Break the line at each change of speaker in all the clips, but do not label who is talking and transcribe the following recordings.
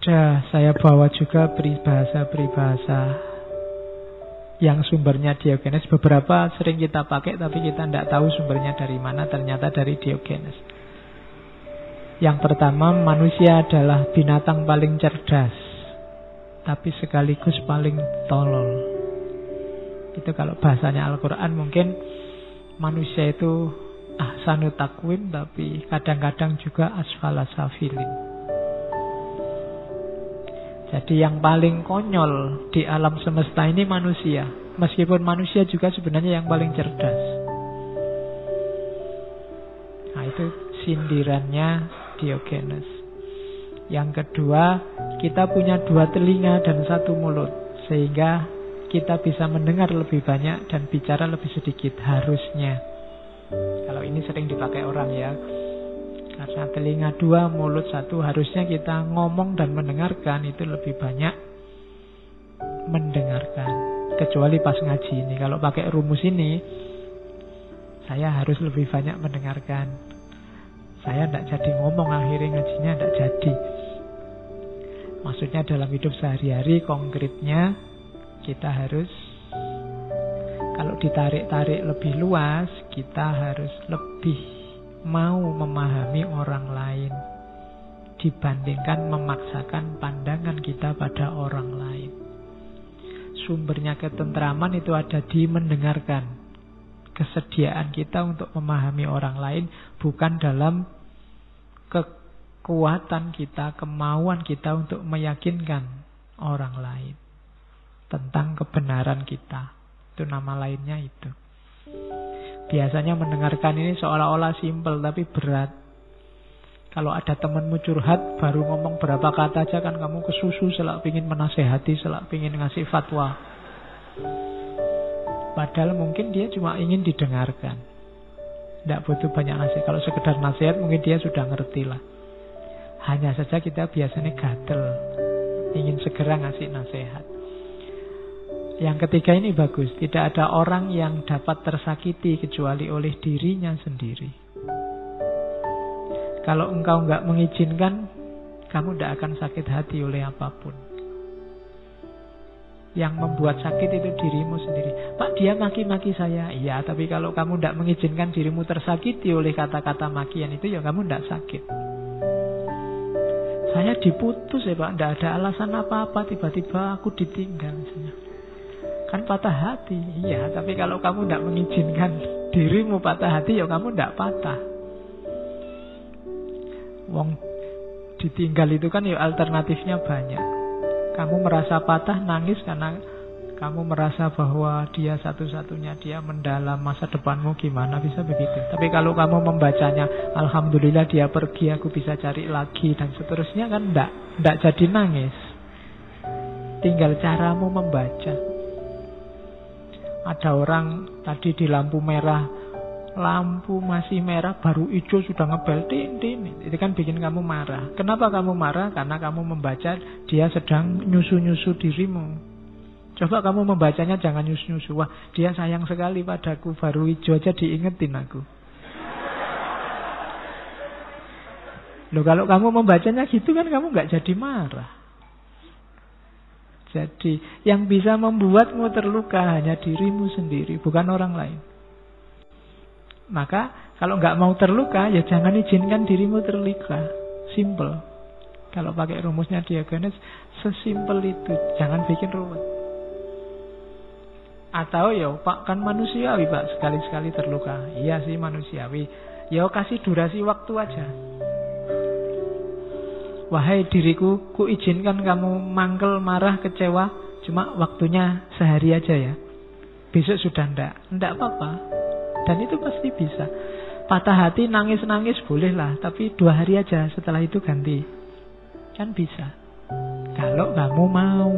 Ada, saya bawa juga peribahasa-peribahasa yang sumbernya Diogenes. Beberapa sering kita pakai tapi kita tidak tahu sumbernya dari mana, ternyata dari Diogenes. Yang pertama, manusia adalah binatang paling cerdas, tapi sekaligus paling tolol. Itu kalau bahasanya Al-Quran mungkin manusia itu ahsanu takwim, tapi kadang-kadang juga asfala safilin. Jadi yang paling konyol di alam semesta ini manusia. Meskipun manusia juga sebenarnya yang paling cerdas. Nah itu sindirannya Diogenes. Yang kedua, kita punya dua telinga dan satu mulut. Sehingga kita bisa mendengar lebih banyak dan bicara lebih sedikit harusnya. Kalau ini sering dipakai orang ya. Karena telinga dua, mulut satu, harusnya kita ngomong dan mendengarkan itu lebih banyak mendengarkan. Kecuali pas ngaji ini. Kalau pakai rumus ini, saya harus lebih banyak mendengarkan. Saya tidak jadi ngomong akhirnya ngajinya tidak jadi. Maksudnya dalam hidup sehari-hari konkretnya kita harus kalau ditarik-tarik lebih luas kita harus lebih mau memahami orang lain dibandingkan memaksakan pandangan kita pada orang lain. Sumbernya ketentraman itu ada di mendengarkan. Kesediaan kita untuk memahami orang lain bukan dalam kekuatan kita, kemauan kita untuk meyakinkan orang lain tentang kebenaran kita. Itu nama lainnya itu. Biasanya mendengarkan ini seolah-olah simpel tapi berat. Kalau ada temanmu curhat baru ngomong berapa kata aja kan kamu kesusu selak pingin menasehati, selak pingin ngasih fatwa. Padahal mungkin dia cuma ingin didengarkan. Tidak butuh banyak nasihat. Kalau sekedar nasihat mungkin dia sudah ngerti lah. Hanya saja kita biasanya gatel. Ingin segera ngasih nasihat. Yang ketiga ini bagus, tidak ada orang yang dapat tersakiti kecuali oleh dirinya sendiri. Kalau engkau nggak mengizinkan, kamu tidak akan sakit hati oleh apa pun. Yang membuat sakit itu dirimu sendiri. Pak, dia maki-maki saya. Iya, tapi kalau kamu tidak mengizinkan dirimu tersakiti oleh kata-kata makian itu, ya kamu tidak sakit. Saya diputus ya Pak, tidak ada alasan apa-apa. Tiba-tiba aku ditinggal misalnya. Kan patah hati. Iya, tapi kalau kamu tidak mengizinkan dirimu patah hati, ya kamu tidak patah. Wong ditinggal itu kan ya alternatifnya banyak. Kamu merasa patah, nangis karena kamu merasa bahwa dia satu-satunya dia mendalam masa depanmu gimana bisa begitu. Tapi kalau kamu membacanya, alhamdulillah dia pergi, aku bisa cari lagi dan seterusnya kan enggak, enggak jadi nangis. Tinggal caramu membaca. Ada orang tadi di lampu merah, lampu masih merah, baru hijau sudah ngebel, tin, tin. Itu kan bikin kamu marah. Kenapa kamu marah? Karena kamu membaca dia sedang nyusu-nyusu dirimu. Coba kamu membacanya jangan nyusu-nyusu. Wah, dia sayang sekali padaku, baru hijau aja diingetin aku. Loh kalau kamu membacanya gitu kan kamu nggak jadi marah. Jadi yang bisa membuatmu terluka hanya dirimu sendiri, bukan orang lain. Maka kalau nggak mau terluka, ya jangan izinkan dirimu terluka. Simple. Kalau pakai rumusnya Diogenes, sesimpel itu. Jangan bikin rumit. Atau ya Pak kan manusiawi Pak sekali-sekali terluka. Iya sih manusiawi. Ya kasih durasi waktu aja. Wahai diriku, ku izinkan kamu mangkel, marah, kecewa. Cuma waktunya sehari aja ya. Besok sudah ndak. Ndak apa-apa. Dan itu pasti bisa. Patah hati, nangis-nangis bolehlah. Tapi dua hari aja setelah itu ganti. Kan bisa. Kalau kamu mau.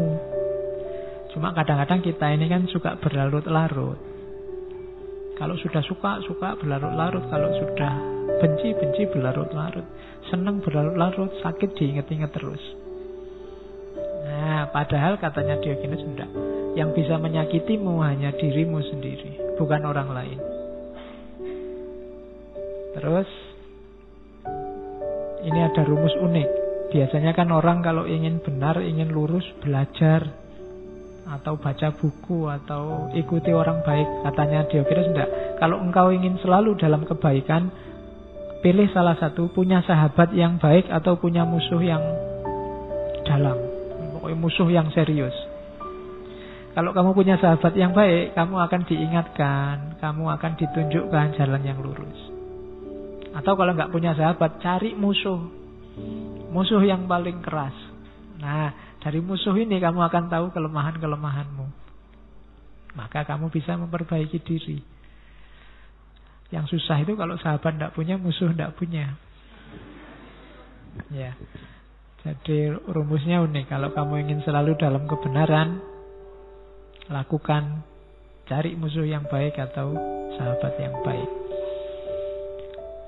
Cuma kadang-kadang kita ini kan suka berlarut-larut. Kalau sudah suka, suka berlarut-larut. Kalau sudah benci, benci berlarut-larut senang berlarut-larut, sakit diinget-inget terus. Nah, padahal katanya Diogenes enggak. Yang bisa menyakitimu hanya dirimu sendiri, bukan orang lain. Terus ini ada rumus unik. Biasanya kan orang kalau ingin benar, ingin lurus, belajar atau baca buku atau ikuti orang baik. Katanya Diogenes enggak. Kalau engkau ingin selalu dalam kebaikan, pilih salah satu, punya sahabat yang baik atau punya musuh yang dalam. Pokoknya musuh yang serius. Kalau kamu punya sahabat yang baik, kamu akan diingatkan, kamu akan ditunjukkan jalan yang lurus. Atau kalau nggak punya sahabat, cari musuh. Musuh yang paling keras. Nah, dari musuh ini kamu akan tahu kelemahan-kelemahanmu. Maka kamu bisa memperbaiki diri. Yang susah itu kalau sahabat tidak punya, musuh tidak punya. Ya. Jadi rumusnya unik. Kalau kamu ingin selalu dalam kebenaran, lakukan cari musuh yang baik atau sahabat yang baik.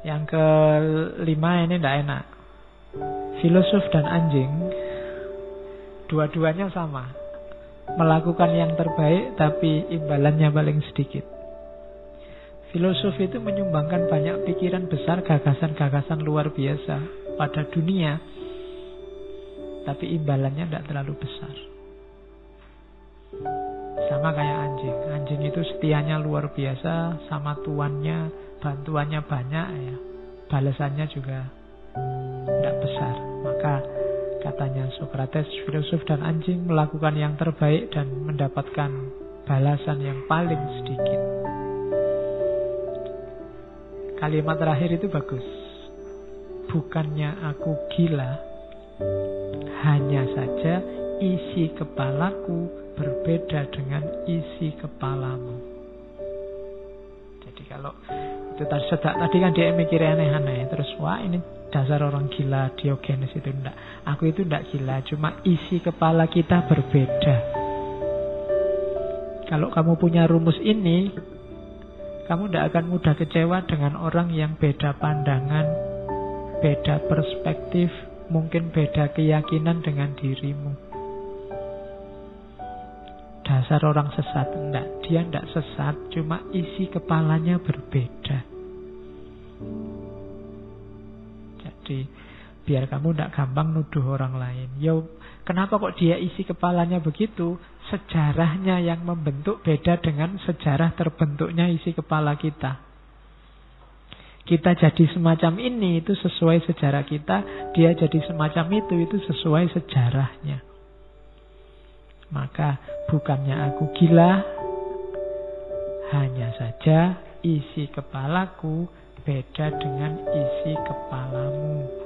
Yang kelima ini tidak enak. Filosof dan anjing dua-duanya sama. Melakukan yang terbaik tapi imbalannya paling sedikit. Filosof itu menyumbangkan banyak pikiran besar, gagasan-gagasan luar biasa pada dunia, tapi imbalannya tidak terlalu besar. Sama kayak anjing. Anjing itu setianya luar biasa sama tuannya, bantuannya banyak ya. Balasannya juga tidak besar. Maka katanya Socrates, filosof dan anjing melakukan yang terbaik dan mendapatkan balasan yang paling sedikit. Kalimat terakhir itu bagus. Bukannya aku gila, hanya saja isi kepalaku berbeda dengan isi kepalamu. Jadi kalau itu tadi sedak tadi kan dia mikir aneh-aneh terus wah ini dasar orang gila Diogenes itu enggak. Aku itu enggak gila, cuma isi kepala kita berbeda. Kalau kamu punya rumus ini, kamu tidak akan mudah kecewa dengan orang yang beda pandangan, beda perspektif, mungkin beda keyakinan dengan dirimu dasar orang sesat. Enggak, dia enggak sesat, cuma isi kepalanya berbeda. Jadi, biar kamu enggak gampang nuduh orang lain. Yo, kenapa kok dia isi kepalanya begitu? Sejarahnya yang membentuk beda dengan sejarah terbentuknya isi kepala kita. Kita jadi semacam ini itu sesuai sejarah kita, dia jadi semacam itu itu sesuai sejarahnya. Maka bukannya aku gila, hanya saja isi kepalaku beda dengan isi kepalamu.